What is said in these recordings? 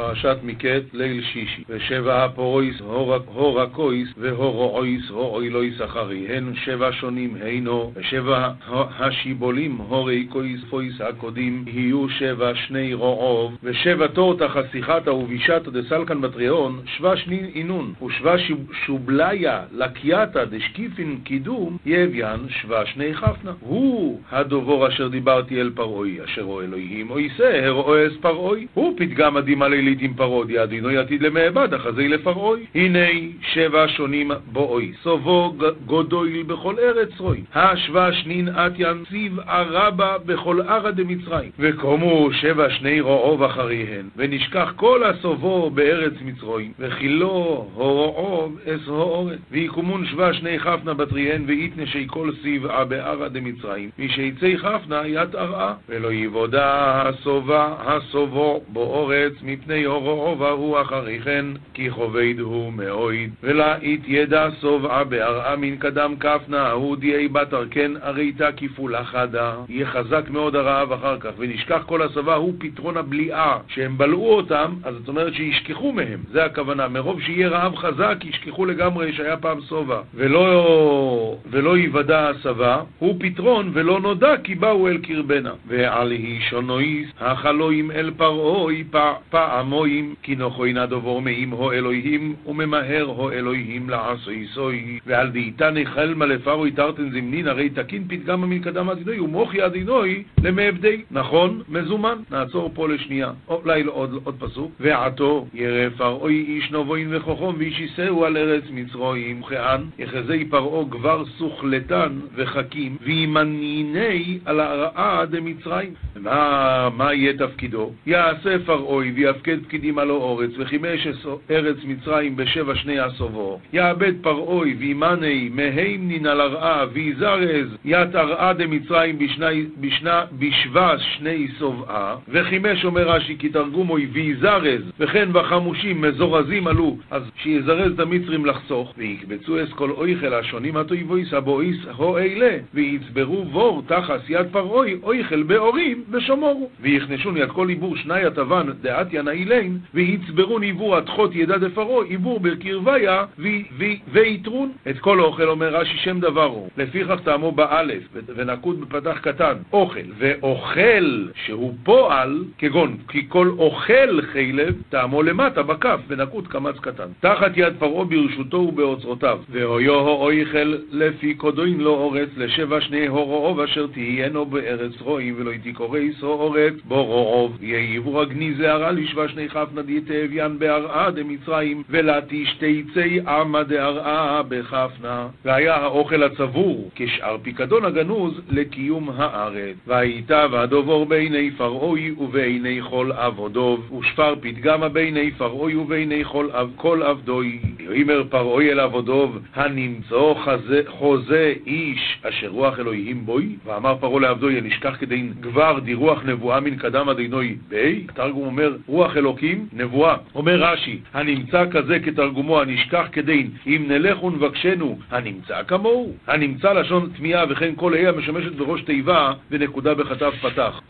פרשת מקט, ליל שישי. ושבע הפורויס, הורקויס, והורועויס, הואילויס אחרי. הן שבע שונים הינו, ושבע השיבולים, הוריקויס, פויס הקודים, יהיו שבע שני רועוב, ושבע תורתא חסיכתא ובישתא דסלקן בטריאון, שבע שנין אינון, ושבע שובליה לקייתא דשקיפין קידום, יביאן שבע שני חפנה. הוא הדובור אשר דיברתי אל פרעוי, אשר רואה אלוהים, או יישא, הרועס פרעוי. הוא פתגם עדימה לילית עם פרודיה, דינו יתיד למעבד, אחזי לפרעוי. הנה שבע שונים בואוי, סובו גודויל בכל ארץ רוי. השבע שנין אתיין ציב ערבה בכל ערא דמצרים. וקומו שבע שני רועוב אחריהן, ונשכח כל הסובו בארץ מצרים, וכילו הורעוב אס הורץ. ויקומון שבע שני חפנה בתריהן, ואיתנשי כל סיבעה בערא דמצרים, משיצי חפנה יתערעה. ולא יבודה הסובה הסובו באורץ, מפני הורעוב ההוא אחריכן, כי כובד הוא מאויד. ולאית ידע סובעה בערעה מן קדם כפנה, ההוא דיי בת ארכן אריתה כפולה חדה. יהיה חזק מאוד הרעב אחר כך, ונשכח כל הסובה הוא פתרון הבליעה, שהם בלעו אותם, אז זאת אומרת שישכחו מהם, זה הכוונה. מרוב שיהיה רעב חזק, ישכחו לגמרי שהיה פעם סובה. ולא, ולא יוודע הסבה, הוא פתרון ולא נודע כי באו אל קרבנה. ועל הישונויס, החלואים אל פרעוי פעמוים, כי נוכוינה דובור מאים הו אלוהים, וממהר הו אלוהים לעשוי סוי. ועל דאיתני חלמה לפרעוי תרתן זמנין, הרי תקין פתגמה מקדם עדינוי, ומוכי עדינוי למעבדי. נכון, מזומן. נעצור פה לשנייה. אולי עוד, עוד פסוק. ועתו ירא פרעוי איש נבוין וחוכום, ואיש יישאו על ארץ מצרועים. וכאן יחזי פרעו גבר סוכלתן וחכים, וימניני על הרעה דמצרים. מה, מה יהיה תפקידו? יעשה פרעוי ויפקד פקידים על האורץ, וחימש ארץ מצרים בשבע שני עשובו. יאבד פרעוי וימני מהימנין על הרעה, ויזרז ית הרעה דמצרים בשבע שני סובעה. וחימש אומר רש"י כי תרגומוי ויזרז, וכן בחמושים מזורזים עלו, אז שיזרז את המצרים לחסוך. ויקבצו אס כל אויכל השונים התויבויס הבואיס הו אלה, ויצברו בור תחס יד פרעוי אויכל באורים ושומורו. ויכנשון יד כל עיבור שני התבן דעת ינאילין, ויצברו עיבור התחות ידע דפרעוי, עיבור בקרביה, ויתרון. את כל אוכל אומר רש"י שם דבר הוא. לפיכך טעמו באלף, ונקוד בפתח קטן, אוכל. ואוכל שהוא פועל, כגון, כי כל אוכל חילב, טעמו למטה בכף, ונקוד קמץ קטן. תחת יד פרעה ברשותו ובאוצרותיו. ואויו אויכל לפי קודוין לא אורץ, לשבע שני הורעוב אשר תהיינו בארץ רועים, ולא ישרו אורץ, בו רועוב. יהיה עבור הגניז הערה לשבע שני חפנה דיתאביין בהרעה דמצרים, ולתיש תצי עמה דהרעה בחפנה. והיה האוכל הצבור, כשאר פיקדון הגנוז, לקיום הארץ. והייתה והדובור בעיני פרעוי ובעיני כל עבודוב, ושפר פתגמה בעיני פרעוי ובעיני כל, עבדוי. ויאמר פרעוי אל עבודוב, הנמצא חוזה איש אשר רוח אלוהים בוי? ואמר פרעה לעבדוי, הנשכח כדי גבר די רוח נבואה מן קדם עדינוי בי? התרגום אומר, רוח אלוקים, נבואה. אומר רש"י, הנמצא כזה כתרגומו, הנשכח כדין, אם נלך ונבקשנו, הנמצא כמוהו? הנמצא לשון תמיהה וכן כל ה' המשמשת בראש תיבה ונקודה בכתב פתח.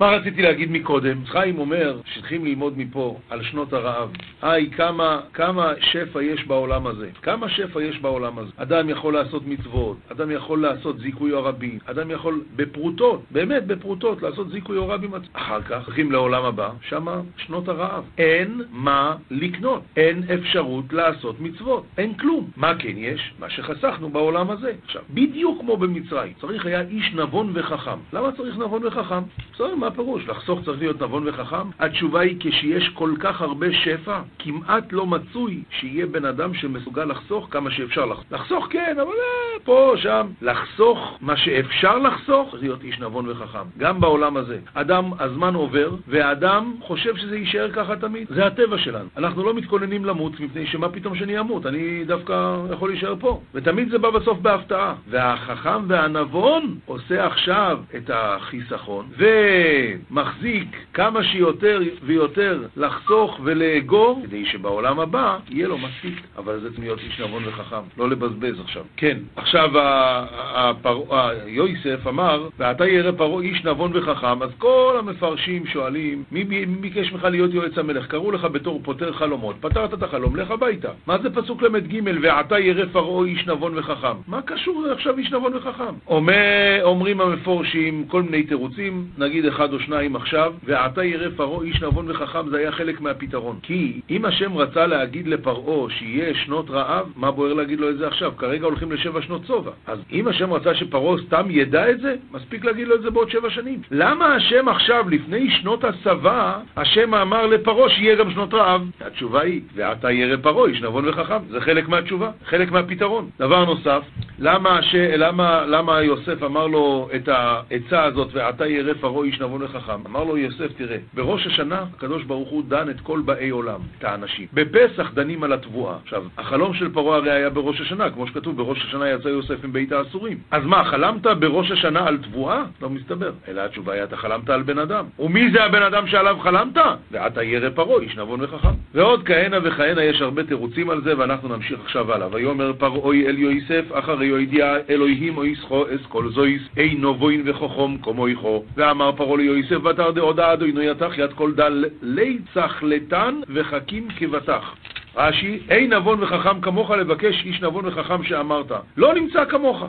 מה רציתי להגיד מקודם? חיים אומר שצריכים ללמוד מפה על שנות הרעב. היי, כמה, כמה שפע יש בעולם הזה. כמה שפע יש בעולם הזה. אדם יכול לעשות מצוות, אדם יכול לעשות זיכוי הרבים, אדם יכול בפרוטות, באמת בפרוטות, לעשות זיכוי הרבים. אחר כך הולכים לעולם הבא, שמה שנות הרעב. אין מה לקנות, אין אפשרות לעשות מצוות, אין כלום. מה כן יש? מה שחסכנו בעולם הזה. עכשיו, בדיוק כמו במצרים, צריך היה איש נבון וחכם. למה צריך נבון וחכם? בסדר, מה הפירוש? לחסוך צריך להיות נבון וחכם? התשובה היא כשיש כל כך הרבה שפע, כמעט לא מצוי שיהיה בן אדם שמסוגל לחסוך כמה שאפשר לחסוך. לחסוך כן, אבל אה, פה, שם. לחסוך מה שאפשר לחסוך, צריך להיות איש נבון וחכם. גם בעולם הזה. אדם, הזמן עובר, והאדם חושב שזה יישאר ככה תמיד. זה הטבע שלנו. אנחנו לא מתכוננים למות, מפני שמה פתאום שאני אמות? אני דווקא יכול להישאר פה. ותמיד זה בא בסוף בהפתעה. והחכם והנבון עושה עכשיו את החיסכון, ו... ומחזיק כמה שיותר ויותר לחסוך ולאגור, כדי שבעולם הבא יהיה לו מספיק. אבל זה להיות איש נבון וחכם, לא לבזבז עכשיו. כן, עכשיו יויסף אמר, ואתה ירא פרעה איש נבון וחכם, אז כל המפרשים שואלים, מי ביקש ממך להיות יועץ המלך? קראו לך בתור פותר חלומות, פתרת את החלום, לך הביתה. מה זה פסוק ל"ג, ועתה ירא פרעה איש נבון וחכם? מה קשור עכשיו איש נבון וחכם? אומר, אומרים המפורשים כל מיני תירוצים, נגיד אחד או שניים עכשיו, ועתה ירא פרעה איש נבון וחכם, זה היה חלק מהפתרון. כי אם השם רצה להגיד לפרעה שיהיה שנות רעב, מה בוער להגיד לו את זה עכשיו? כרגע הולכים לשבע שנות שובע. אז אם השם רצה שפרעה סתם ידע את זה, מספיק להגיד לו את זה בעוד שבע שנים. למה השם עכשיו, לפני שנות הסבה, השם אמר לפרעה שיהיה גם שנות רעב? התשובה היא, ועתה ירא פרעה איש נבון וחכם. זה חלק מהתשובה, חלק מהפתרון. דבר נוסף, למה, ש... למה, למה יוסף אמר לו את העצה הזאת, ועתה ירא פרעה איש נבון וחכם? אמר לו יוסף, תראה, בראש השנה הקדוש ברוך הוא דן את כל באי עולם, את האנשים. בפסח דנים על התבואה. עכשיו, החלום של פרעה הרי היה בראש השנה, כמו שכתוב, בראש השנה יצא יוסף עם בית האסורים. אז מה, חלמת בראש השנה על תבואה? לא מסתבר. אלא התשובה היא, אתה חלמת על בן אדם. ומי זה הבן אדם שעליו חלמת? ועתה ירא פרעה איש נבון וחכם. ועוד כהנה וכהנה, יש הרבה תירוצים על זה, ואנחנו נמשיך עכשיו הלאה. ויאמר פרעה אל יוסף, אחרי ידיע אלוהים או יסחו אס כל זויס, אינו בוין וחוכום כמו איכו. ואמר פרעה ליוסף, ותר דעודה אדוני יתך יד כל דל ליצח לתן וחכים כבטח. רש"י, אין נבון וחכם כמוך לבקש איש נבון וחכם שאמרת. לא נמצא כמוך.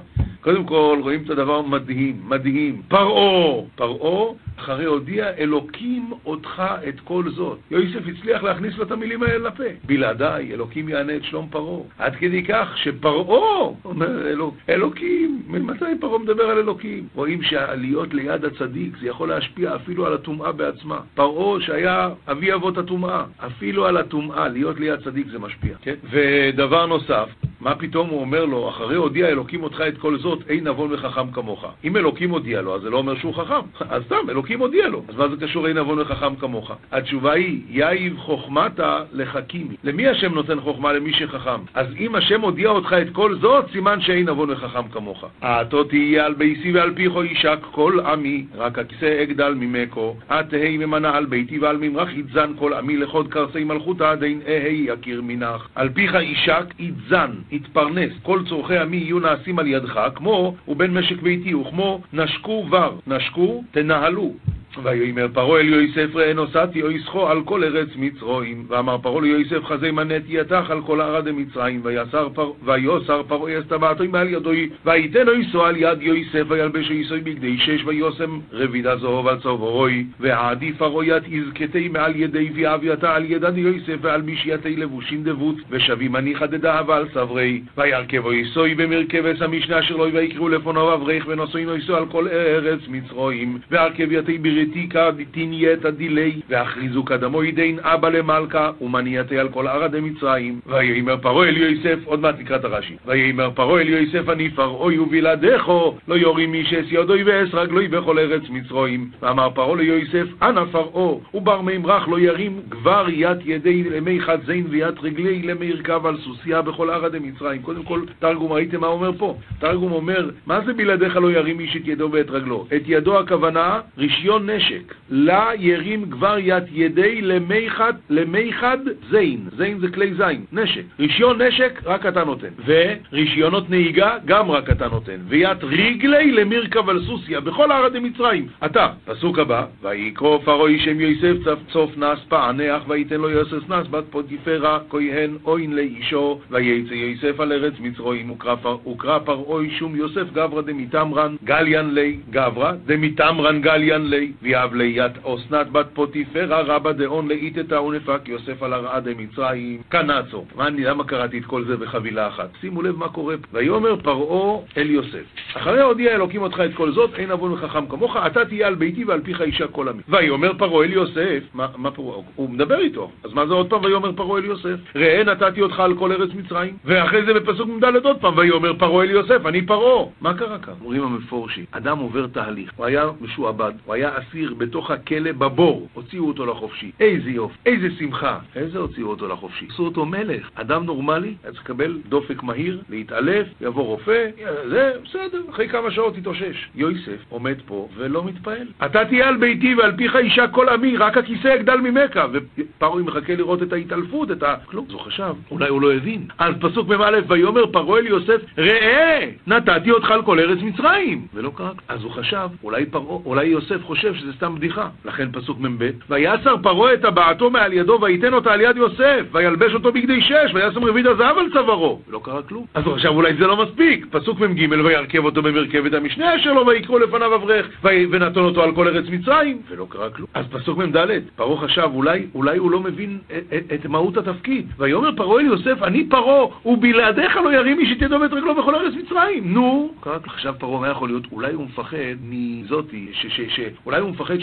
קודם כל, רואים את הדבר מדהים, מדהים. פרעה, פרעה אחרי הודיע אלוקים אותך את כל זאת. יוסף הצליח להכניס לו את המילים האלה לפה. בלעדיי, אלוקים יענה את שלום פרעה. עד כדי כך שפרעה אומר אלוק, אלוקים, ממתי פרעה מדבר על אלוקים? רואים שהעליות ליד הצדיק זה יכול להשפיע אפילו על הטומאה בעצמה. פרעה שהיה אבי אבות הטומאה, אפילו על הטומאה, להיות ליד צדיק זה משפיע. כן? ודבר נוסף, מה פתאום הוא אומר לו, אחרי הודיע אלוקים אותך את כל זאת, אין נבון וחכם כמוך. אם אלוקים הודיע לו, אז זה לא אומר שהוא חכם. אז סתם, אלוקים הודיע לו. אז מה זה קשור אין נבון וחכם כמוך? התשובה היא, יאיב חוכמתה לחכימי. למי השם נותן חוכמה? למי שחכם. אז אם השם הודיע אותך את כל זאת, סימן שאין נבון וחכם כמוך. האתו תהיה על ביתי ועל פיכו יישק כל עמי, רק הכיסא אגדל ממקו. התהי ממנה על ביתי ועל ממרח יתזן כל עמי לחוד קרסי מלכותה דין אהי יכיר מנך. על פיך יישק יתזן. יתפרנס, כל צורכי עמי יהיו נעשים על ידך, כמו ובן משק ביתי, וכמו נשקו ור, נשקו, תנהלו. ויאמר פרעה אל יוסף ראה נוסעתי או יסחו על כל ארץ מצרועים. ואמר פרעה ליוסף חזי מנתי יתך על כל ערד מצרים. ויוסר פרעה יסתבעתו מעל ידוי ויתנו ייסו על יד יוסף וילבשו ייסוי בגדי שש ויוסם רבידה זהוב על צהובורוי ועדי פרעה ית יזכתי מעל ידי ואבייתה על ידד יוסף ועל משייתי לבושים דבוץ ושבי מניחא דדהבה על סברי וירכבו ייסוי במרכבס המשנה אשר לו ויקראו לפונו אברך ונוסוינו ייסו על כל ארץ מצרועים והרכב יתי ברית דתיקה דתנייתא דילי, והכריזו קדמו ידין אבא למלכה, ומנייתי על כל ערדי מצרים. ויאמר פרעה אל יוסף, עוד מעט נקרא את הרש"י. ויאמר פרעה אל יוסף אני פרעוי ובלעדיכו, לא יורים איש אס ידוי ואס רגלוי בכל ארץ מצרים. ואמר פרעה ליוסף, אנא פרעה, ובר מימרח לא ירים גבר יד ידי למי חד זין ויד רגלי למי ירכב על סוסיה בכל ערדי מצרים. קודם כל, תרגום, ראיתם מה אומר פה? תרגום אומר, מה זה בלעדיך לא ירים איש את ידו ואת רגלו? את ידו הכוונה, רישיון נשק. לה ירים גבר יד ידי למיחד, למיחד זין. זין זה כלי זין, נשק. רישיון נשק, רק אתה נותן. ורישיונות נהיגה, גם רק אתה נותן. ויד רגלי למירכב על סוסיה, בכל הארץ מצרים. אתה. פסוק הבא, ויקרוא פרעה שם יוסף צוף נס פענח, ויתן לו יוסף נס בת פוטיפרה, כהן אוין לאישו, ויצא יוסף על ארץ מצרים, וקרא פרעה שום יוסף גברא דמיתמרן גליין לי, גברא דמטמרן גליין ליה, ויהב ליה ית אסנת בת פוטיפרע רבא דאון לאיתתא ונפק יוסף על ארעא דמצרים קנצו. למה קראתי את כל זה בחבילה אחת? שימו לב מה קורה פה. ויאמר פרעה אל יוסף, אחרי הודיע אלוקים אותך את כל זאת, אין נבון וחכם כמוך, אתה תהיה על ביתי ועל פיך יישק כל עמי. ויאמר פרעה אל יוסף, מה, מה פרעה? הוא מדבר איתו, אז מה זה עוד פעם ויאמר פרעה אל יוסף? ראה נתתי אותך על כל ארץ מצרים, ואחרי זה בפסוק מ"ד עוד פעם, ויאמר פרעה אל יוסף, אני פרעה. מה קרה כאן? אומרים המפורשים, אדם עובר תהליך, הוא היה משועבד, הוא היה אסיר בתוך הכלא בבור, הוציאו אותו לחופשי. איזה יופי, איזה שמחה. איזה הוציאו אותו לחופשי? עשו אותו מלך. אדם נורמלי היה צריך לקבל דופק מהיר, להתעלף, יבוא רופא, זה בסדר, אחרי כמה שעות תתאושש. יוסף עומד פה ולא מתפעל. אתה תהיה על ביתי ועל פיך אישה כל עמי, רק הכיסא יגדל ממך. ופרעה מחכה לראות את ההתעלפות, את ה... כלום. הוא חשב, אולי הוא לא הבין. אז פסוק מ"א, ויאמר פרעה אל יוסף, ראה, נתתי אותך על כל ארץ מצרים. ולא קרה. אז הוא חשב, אולי פרעה, אולי יוסף חושב שזה סתם בדיחה. לכן פסוק מ"ב, ויסר פרעה את טבעתו מעל ידו, וייתן אותה על יד יוסף, וילבש אותו בגדי שש, וישם רביד הזהב על צווארו. ולא קרה כלום. אז חשב, אולי זה לא מספיק. פסוק מ"ג, וירכב אותו במרכבת המשנה אשר לו, ויקראו לפניו אברך, ונתן אותו על כל ארץ מצרים. ולא קרה כלום. אז פסוק מ"ד, פרעה חשב, אולי, אולי הוא לא מבין את, את, את מהות התפקיד. ויאמר פרעה אל יוסף, אני פרעה, ובלעדיך לא ירים איש את ידו ואת רגלו בכל ארץ מצרים. נו, עכשיו פרעה, מה יכול להיות? אולי הוא מפחד מזאתי, אולי הוא מפחד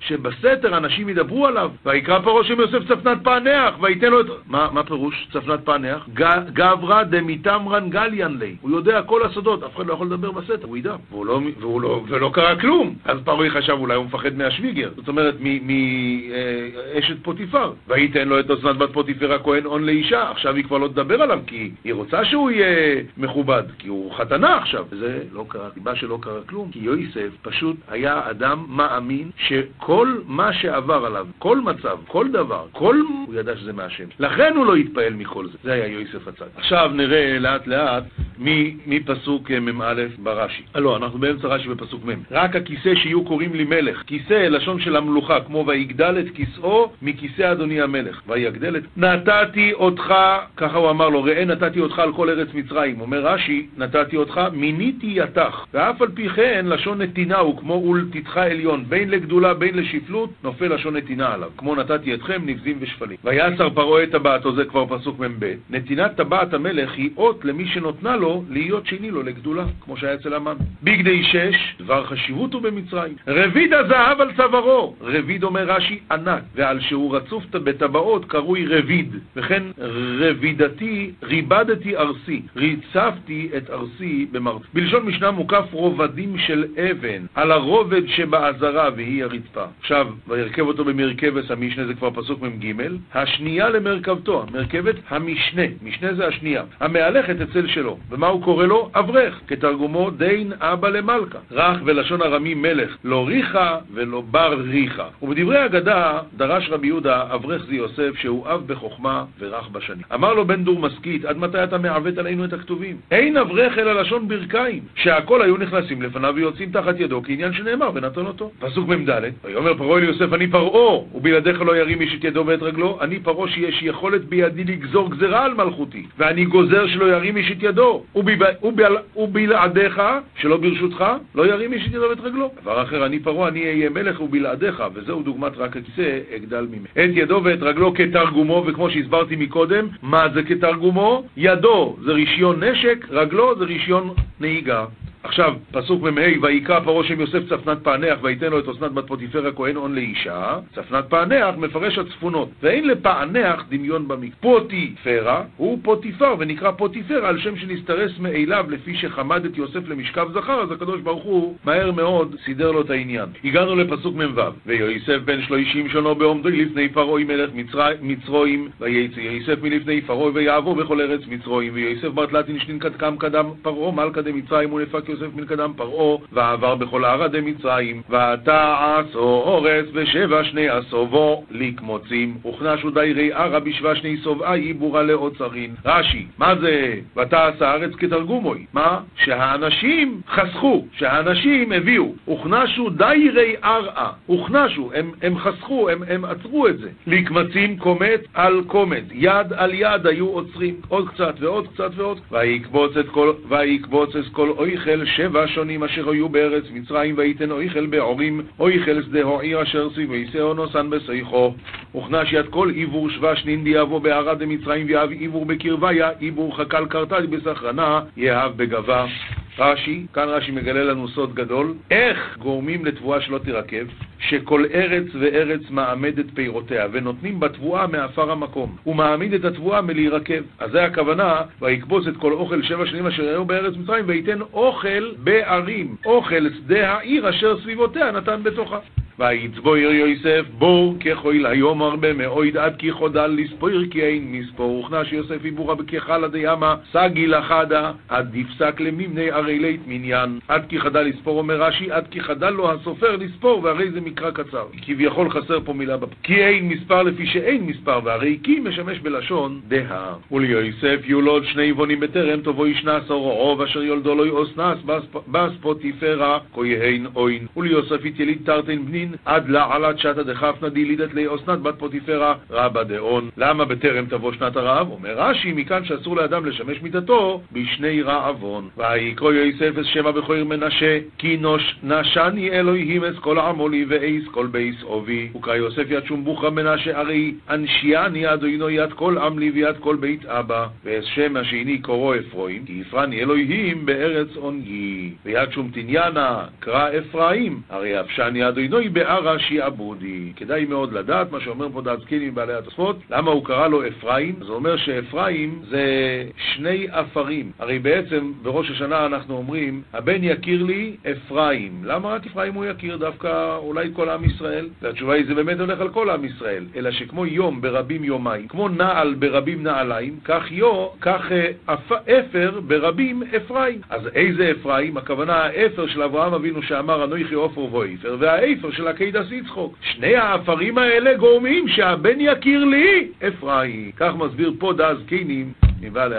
שבסתר אנשים ידברו עליו, ויקרא פרעה שם יוסף צפנת פענח, וייתן לו את... מה, מה פירוש צפנת פענח? גברא דמיתמרן גליאן לי. הוא יודע כל הסודות, אף אחד לא יכול לדבר בסתר, הוא ידע. והוא לא, והוא לא, ולא קרה כלום. אז פרעה חשב, אולי הוא מפחד מהשוויגר. זאת אומרת, מאשת אה, פוטיפר. וייתן לו את אסנת בת פוטיפר הכהן הון לאישה. עכשיו היא כבר לא תדבר עליו, כי היא רוצה שהוא יהיה מכובד, כי הוא חתנה עכשיו. וזה לא קרה, סיבה שלא קרה כלום, כי יוסף פשוט היה אדם מאמין שכל מה שעבר עליו, כל מצב, כל דבר, כל... הוא ידע שזה מהשם. לכן הוא לא התפעל מכל זה. זה היה יוסף הצד. עכשיו נראה לאט לאט מפסוק מ"א ברש"י. אה, לא, אנחנו באמצע רש"י בפסוק מ'. רק הכיסא שיהיו קוראים לי מלך. כיסא, לשון של המלוכה, כמו ויגדל את כיסאו מכיסא אדוני המלך. ויגדל את... נתתי אותך, ככה הוא אמר לו, ראה נתתי אותך על כל ארץ מצרים. אומר רש"י, נתתי אותך, מיניתי יתך. ואף על פי כן, לשון נתינה הוא כמו ולתתך עליון. בין לגדולה, בין לשפלות, נופל לשון נתינה עליו. כמו נתתי אתכם, נבזים ושפלים. ויצר פרעה את טבעתו, זה כבר פסוק מ"ב. נתינת טבעת המלך היא אות למי שנותנה לו להיות שני לו לגדולה, כמו שהיה אצל המן. בגדי שש, דבר חשיבות הוא במצרים. רביד הזהב על צווארו. רביד אומר רש"י ענק, ועל שהוא רצוף בטבעות קרוי רביד. וכן רבידתי, ריבדתי ארסי, ריצפתי את ארסי במרצ. בלשון משנה מוקף רובדים של אבן, על הרובד שבעזרה והיא הרצפה. עכשיו, וירכב אותו במרכבס המשנה, זה כבר פסוק מ"ג. השנייה למרכבתו, מרכבת המשנה, משנה זה השנייה, המהלכת אצל שלו. ומה הוא קורא לו? אברך, כתרגומו דין אבא למלכה. רך ולשון ארמי מלך, לא ריחה ולא בר ריחה. ובדברי אגדה דרש רבי יהודה, אברך זה יוסף, שהוא אב בחוכמה ורך בשנים. אמר לו בן דור משכית, עד מתי אתה מעוות עלינו את הכתובים? אין אברך אלא לשון ברכיים, שהכל היו נכנסים לפניו ויוצאים תחת ידו, כעניין שנאמר ונתן אותו. פסוק מ"ד, ויאמר פרעה אל יוסף, אני פרעה, ובלעדיך לא ירים איש את ידו ואת רגלו, אני פרעה שיש יכולת בידי לגזור גזרה על מלכותי, ואני גוזר שלא ירים איש את ידו, ובלעדיך, שלא ברשותך, לא ירים איש את ידו ואת רגלו. דבר אחר, אני פרעה, אני אהיה מלך ובלעדיך, וזהו דוגמת רק הכיסא, אגדל ממך. את ידו ואת רגלו כתרגומו, וכמו שהסברתי מקודם, מה זה כתרגומו? ידו זה רישיון נשק, רגלו זה רישיון נהיגה. עכשיו, פסוק מ"ה, ויקרא פרעה שם יוסף צפנת פענח, ויתן לו את אסנת בת פוטיפר הכהן הון לאישה. צפנת פענח מפרש הצפונות, ואין לפענח דמיון במקרא. פוטיפרה הוא פוטיפר, ונקרא פוטיפר על שם שנסתרס מאליו לפי שחמד את יוסף למשכב זכר, אז הקדוש ברוך הוא מהר מאוד סידר לו את העניין. הגענו לפסוק מ"ו, ויוסף בן שלושים שונו בעומדו לפני פרעה מלך מצרועים, ויצא יוסף מלפני פרעה ויעבור בכל ארץ מצרועים, ויוסף ברטלתין שנקדם קדם פרעה מלכה דמצרים ונפק יוסף מן קדם פרעה, ועבר בכל ערה דמצרים, ותעש אורץ בשבע שני הסובו לקמוצים, וכנשו דיירי ערה בשבע שני סובעה עיבורה לאוצרין. רש"י, מה זה ותעש הארץ כתרגומוי? מה? שהאנשים חסכו, שהאנשים הביאו, וכנשו דיירי ערה, וכנשו, הם, הם חסכו, הם, הם עצרו את זה. לקמצים קומץ על קומץ, יד על יד היו עוצרים, עוד קצת ועוד קצת ועוד, ויקבוץ את כל, ויקבוץ את כל אויכל אויכל שבע שונים אשר היו בארץ מצרים, ויתן אויכל בעורים, אויכל שדה העיר אשר סביבי שאו נוסן בשיחו. וכנש יד כל עיבור שבש נינדי יבוא בערד דמצרים, ויהב עיבור בקרביה, עיבור חקל קרתד בסחרנה, יהב בגבה. רש"י, כאן רש"י מגלה לנו סוד גדול, איך גורמים לתבואה שלא תירקב? שכל ארץ וארץ מעמדת פירותיה, ונותנים בתבואה מעפר המקום. הוא מעמיד את התבואה מלהירקב. אז זה הכוונה, ויקבוץ את כל אוכל שבע שנים אשר היו בארץ מצרים, וייתן אוכל בערים, אוכל שדה העיר אשר סביבותיה נתן בתוכה. ויצבויר יוסף בור כחויל היום הרבה מאויד עד כי חודל לספויר כי אין מספור. וכנש יוסף יבורה בכחלה דיאמה סגי לחדה עד דפסק למימני הרי לית מניין. עד כי חדל לספור אומר רש"י עד כי חדל לו הסופר לספור והרי זה מקרא קצר. כביכול חסר פה מילה בפ... כי אין מספר לפי שאין מספר והרי כי משמש בלשון דה וליוסף יולוד שני יבונים בטרם תבוא ישנס אור רוב אשר יולדו לו יאוסנס בת פוטיפרע כהן און וליוסף אתיליד תרין בנין עד לא עלת שתא דכפנא דילידת ליה אסנת בת פוטיפרע רבא דאון. למה בטרם תבוא שנת הרעב? אומר רש"י, מכאן שאסור לאדם לשמש מיטתו בשני רעבון. ויקרא יוסף את שם הבכור מנשה, כי נשני אלוהים את כל עמלי ואת כל בית אבי. וקרא יוסף ית שום בוכרא מנשה ארי אנשיני אדוני ית כל עמלי וית כל בית אבא. ואת שם השני קרא אפרים, כי הפרני אלוהים בארץ עניי. וית שום תניינא קרא אפרים, ארי אפשני אדוני בארע שעבודי. כדאי מאוד לדעת מה שאומר פה זקנים מבעלי התוספות, למה הוא קרא לו אפרים? זה אומר שאפרים זה שני אפרים. הרי בעצם בראש השנה אנחנו אומרים, הבן יכיר לי אפרים. למה רק אפרים הוא יכיר? דווקא אולי כל עם ישראל? והתשובה היא, זה באמת הולך על כל עם ישראל. אלא שכמו יום ברבים יומיים, כמו נעל ברבים נעליים, כך יו, כך אה, אפר ברבים אפרים. אז איזה אפרים? הכוונה האפר של אברהם אבינו שאמר אנוכי עופר ואיפר, והאפר של עקידס יצחוק. שני האפרים האלה גורמים שהבן יכיר לי אפרים. כך מסביר פה דאז קינים מבעלי